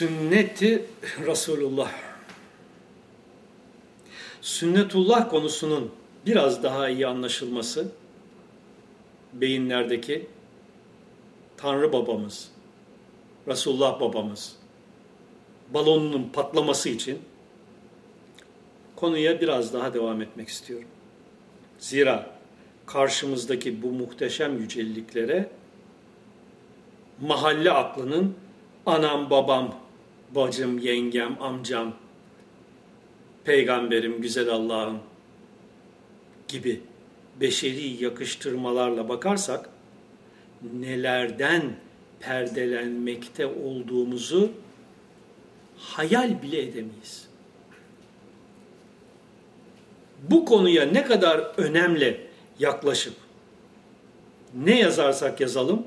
Sünneti Resulullah. Sünnetullah konusunun biraz daha iyi anlaşılması beyinlerdeki Tanrı babamız, Resulullah babamız balonunun patlaması için konuya biraz daha devam etmek istiyorum. Zira karşımızdaki bu muhteşem yücelliklere mahalle aklının anam, babam, bacım, yengem, amcam, peygamberim, güzel Allah'ım gibi beşeri yakıştırmalarla bakarsak nelerden perdelenmekte olduğumuzu hayal bile edemeyiz. Bu konuya ne kadar önemli yaklaşıp ne yazarsak yazalım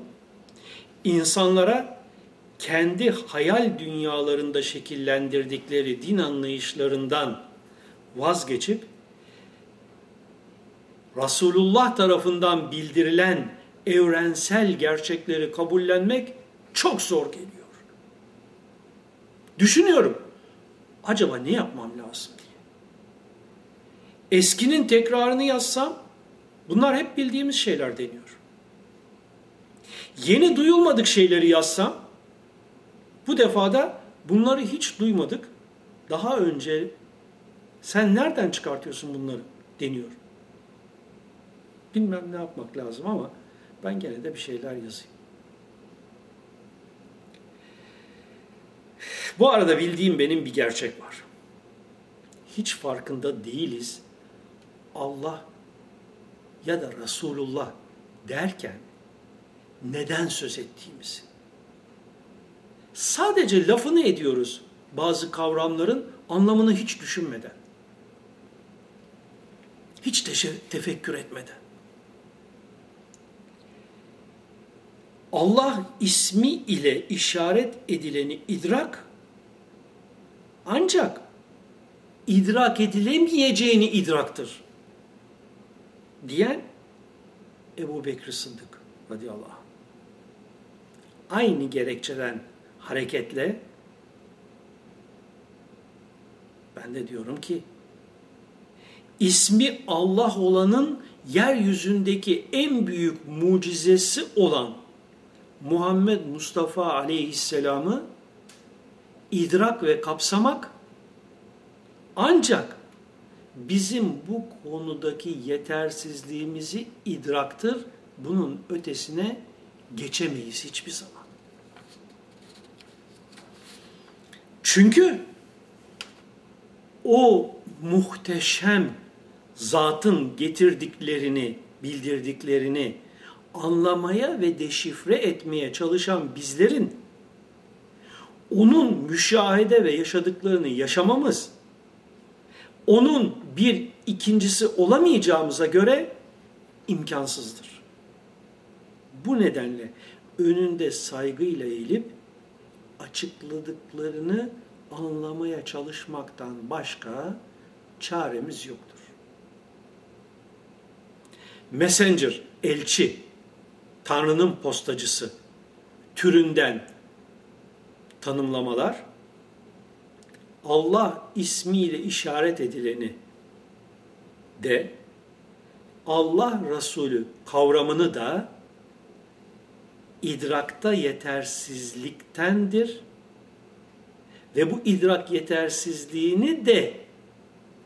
insanlara kendi hayal dünyalarında şekillendirdikleri din anlayışlarından vazgeçip Resulullah tarafından bildirilen evrensel gerçekleri kabullenmek çok zor geliyor. Düşünüyorum. Acaba ne yapmam lazım diye. Eskinin tekrarını yazsam bunlar hep bildiğimiz şeyler deniyor. Yeni duyulmadık şeyleri yazsam bu defada bunları hiç duymadık. Daha önce sen nereden çıkartıyorsun bunları deniyor. Bilmem ne yapmak lazım ama ben gene de bir şeyler yazayım. Bu arada bildiğim benim bir gerçek var. Hiç farkında değiliz. Allah ya da Resulullah derken neden söz ettiğimizi. Sadece lafını ediyoruz bazı kavramların anlamını hiç düşünmeden. Hiç tefekkür etmeden. Allah ismi ile işaret edileni idrak ancak idrak edilemeyeceğini idraktır. Diyen Ebu Bekir Sıddık radıyallahu anh. Aynı gerekçeden hareketle ben de diyorum ki ismi Allah olanın yeryüzündeki en büyük mucizesi olan Muhammed Mustafa aleyhisselamı idrak ve kapsamak ancak bizim bu konudaki yetersizliğimizi idraktır. Bunun ötesine geçemeyiz hiçbir zaman. Çünkü o muhteşem zatın getirdiklerini, bildirdiklerini anlamaya ve deşifre etmeye çalışan bizlerin onun müşahede ve yaşadıklarını yaşamamız, onun bir ikincisi olamayacağımıza göre imkansızdır. Bu nedenle önünde saygıyla eğilip açıkladıklarını anlamaya çalışmaktan başka çaremiz yoktur. Messenger, elçi, Tanrı'nın postacısı türünden tanımlamalar Allah ismiyle işaret edileni de Allah Resulü kavramını da idrakta yetersizliktendir ve bu idrak yetersizliğini de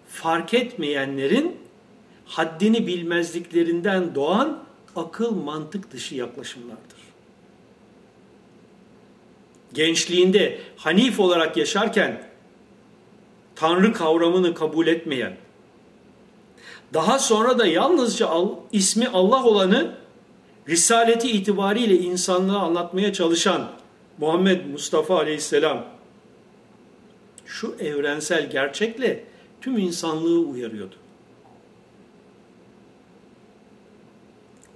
fark etmeyenlerin haddini bilmezliklerinden doğan akıl mantık dışı yaklaşımlardır. Gençliğinde Hanif olarak yaşarken Tanrı kavramını kabul etmeyen, daha sonra da yalnızca ismi Allah olanı risaleti itibariyle insanlığa anlatmaya çalışan Muhammed Mustafa Aleyhisselam şu evrensel gerçekle tüm insanlığı uyarıyordu.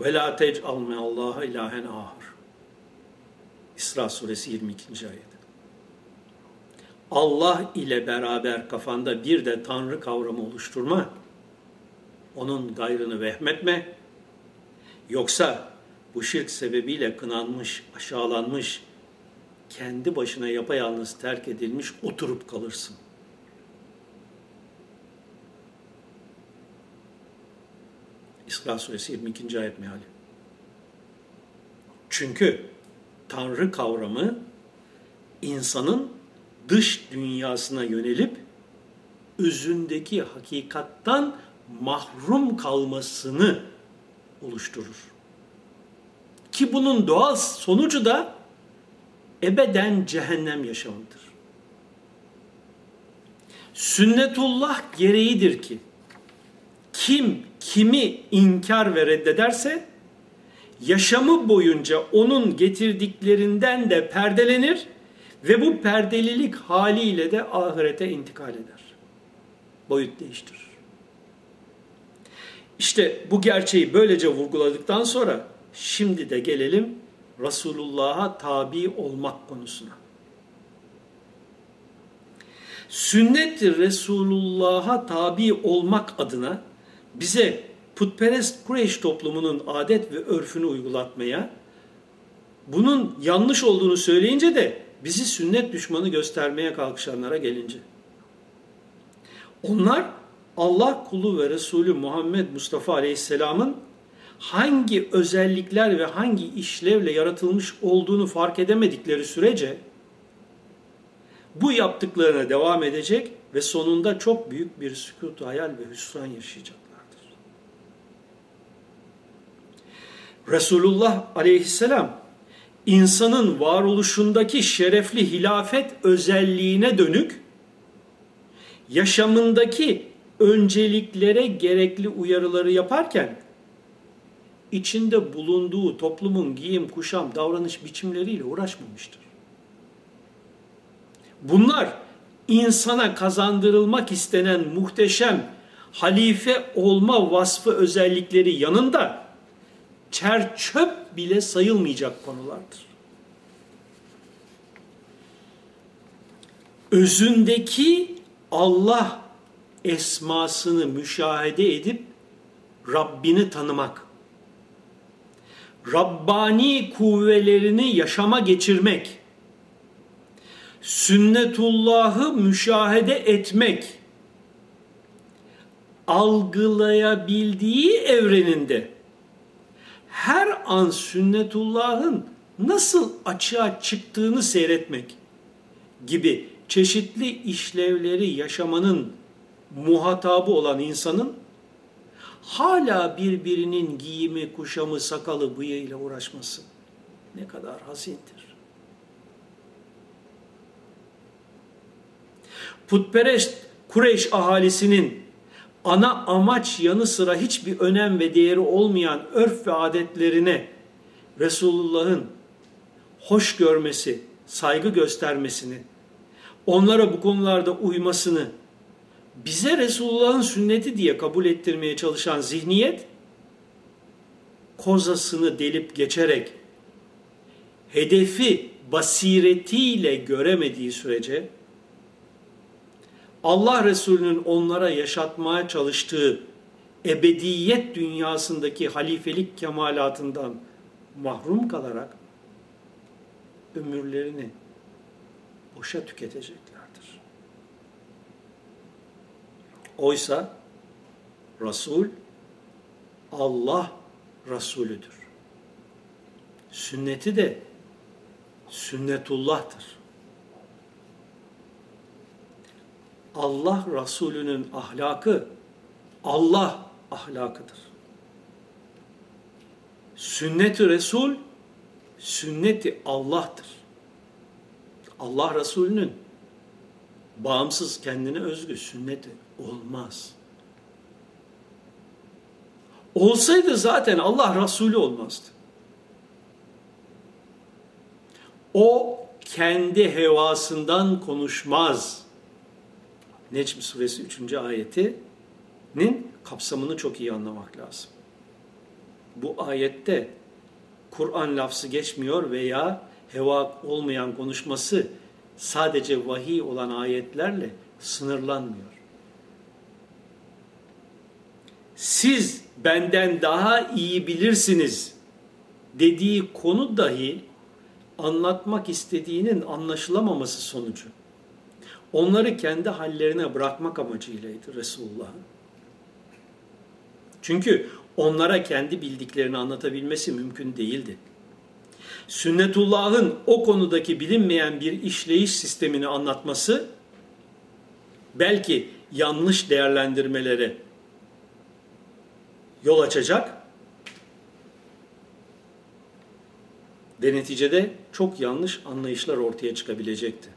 Ve la tec'al me'allaha ilahen ahir. İsra suresi 22. ayet. Allah ile beraber kafanda bir de Tanrı kavramı oluşturma. Onun gayrını vehmetme. Yoksa bu şirk sebebiyle kınanmış, aşağılanmış kendi başına yapayalnız terk edilmiş oturup kalırsın. İsra suresi 22. ayet meali. Çünkü Tanrı kavramı insanın dış dünyasına yönelip özündeki hakikattan mahrum kalmasını oluşturur. Ki bunun doğal sonucu da ebeden cehennem yaşamıdır. Sünnetullah gereğidir ki kim kimi inkar ve reddederse yaşamı boyunca onun getirdiklerinden de perdelenir ve bu perdelilik haliyle de ahirete intikal eder. Boyut değiştirir. İşte bu gerçeği böylece vurguladıktan sonra şimdi de gelelim Resulullah'a tabi olmak konusuna. Sünnet-i Resulullah'a tabi olmak adına bize putperest Kureyş toplumunun adet ve örfünü uygulatmaya, bunun yanlış olduğunu söyleyince de bizi sünnet düşmanı göstermeye kalkışanlara gelince. Onlar Allah kulu ve Resulü Muhammed Mustafa Aleyhisselam'ın hangi özellikler ve hangi işlevle yaratılmış olduğunu fark edemedikleri sürece bu yaptıklarına devam edecek ve sonunda çok büyük bir sükut, hayal ve hüsran yaşayacaklardır. Resulullah aleyhisselam insanın varoluşundaki şerefli hilafet özelliğine dönük yaşamındaki önceliklere gerekli uyarıları yaparken içinde bulunduğu toplumun giyim, kuşam, davranış biçimleriyle uğraşmamıştır. Bunlar insana kazandırılmak istenen muhteşem halife olma vasfı özellikleri yanında çer çöp bile sayılmayacak konulardır. Özündeki Allah esmasını müşahede edip Rabbini tanımak, Rabbani kuvvelerini yaşama geçirmek, sünnetullahı müşahede etmek, algılayabildiği evreninde her an sünnetullahın nasıl açığa çıktığını seyretmek gibi çeşitli işlevleri yaşamanın muhatabı olan insanın hala birbirinin giyimi, kuşamı, sakalı, bıyığıyla uğraşması ne kadar hazindir. Putperest Kureyş ahalisinin ana amaç yanı sıra hiçbir önem ve değeri olmayan örf ve adetlerine Resulullah'ın hoş görmesi, saygı göstermesini, onlara bu konularda uymasını bize Resulullah'ın sünneti diye kabul ettirmeye çalışan zihniyet kozasını delip geçerek hedefi basiretiyle göremediği sürece Allah Resulü'nün onlara yaşatmaya çalıştığı ebediyet dünyasındaki halifelik kemalatından mahrum kalarak ömürlerini boşa tüketeceklerdir. Oysa Resul Allah Resulüdür. Sünneti de sünnetullah'tır. Allah Resulü'nün ahlakı Allah ahlakıdır. Sünnet-i Resul sünneti Allah'tır. Allah Resulü'nün bağımsız kendine özgü sünneti olmaz. Olsaydı zaten Allah Resulü olmazdı. O kendi hevasından konuşmaz. Necm suresi 3. ayetinin kapsamını çok iyi anlamak lazım. Bu ayette Kur'an lafzı geçmiyor veya heva olmayan konuşması sadece vahiy olan ayetlerle sınırlanmıyor. Siz benden daha iyi bilirsiniz dediği konu dahi anlatmak istediğinin anlaşılamaması sonucu. Onları kendi hallerine bırakmak amacıylaydı Resulullah'ın. Çünkü onlara kendi bildiklerini anlatabilmesi mümkün değildi. Sünnetullah'ın o konudaki bilinmeyen bir işleyiş sistemini anlatması belki yanlış değerlendirmelere yol açacak ve neticede çok yanlış anlayışlar ortaya çıkabilecekti.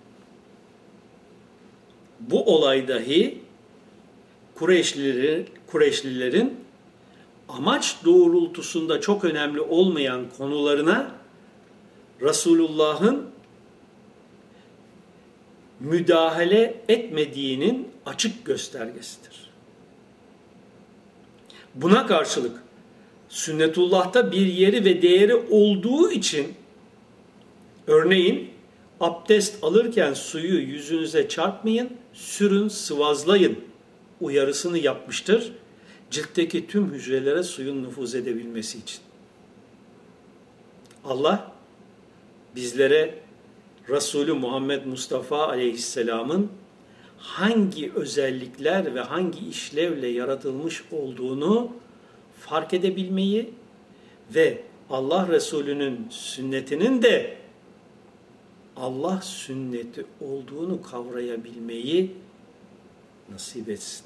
Bu olay dahi Kureyşlilerin, Kureyşlilerin amaç doğrultusunda çok önemli olmayan konularına Resulullah'ın müdahale etmediğinin açık göstergesidir. Buna karşılık sünnetullah'ta bir yeri ve değeri olduğu için örneğin abdest alırken suyu yüzünüze çarpmayın, sürün, sıvazlayın uyarısını yapmıştır. Ciltteki tüm hücrelere suyun nüfuz edebilmesi için. Allah bizlere Resulü Muhammed Mustafa Aleyhisselam'ın hangi özellikler ve hangi işlevle yaratılmış olduğunu fark edebilmeyi ve Allah Resulü'nün sünnetinin de Allah sünneti olduğunu kavrayabilmeyi nasip etsin.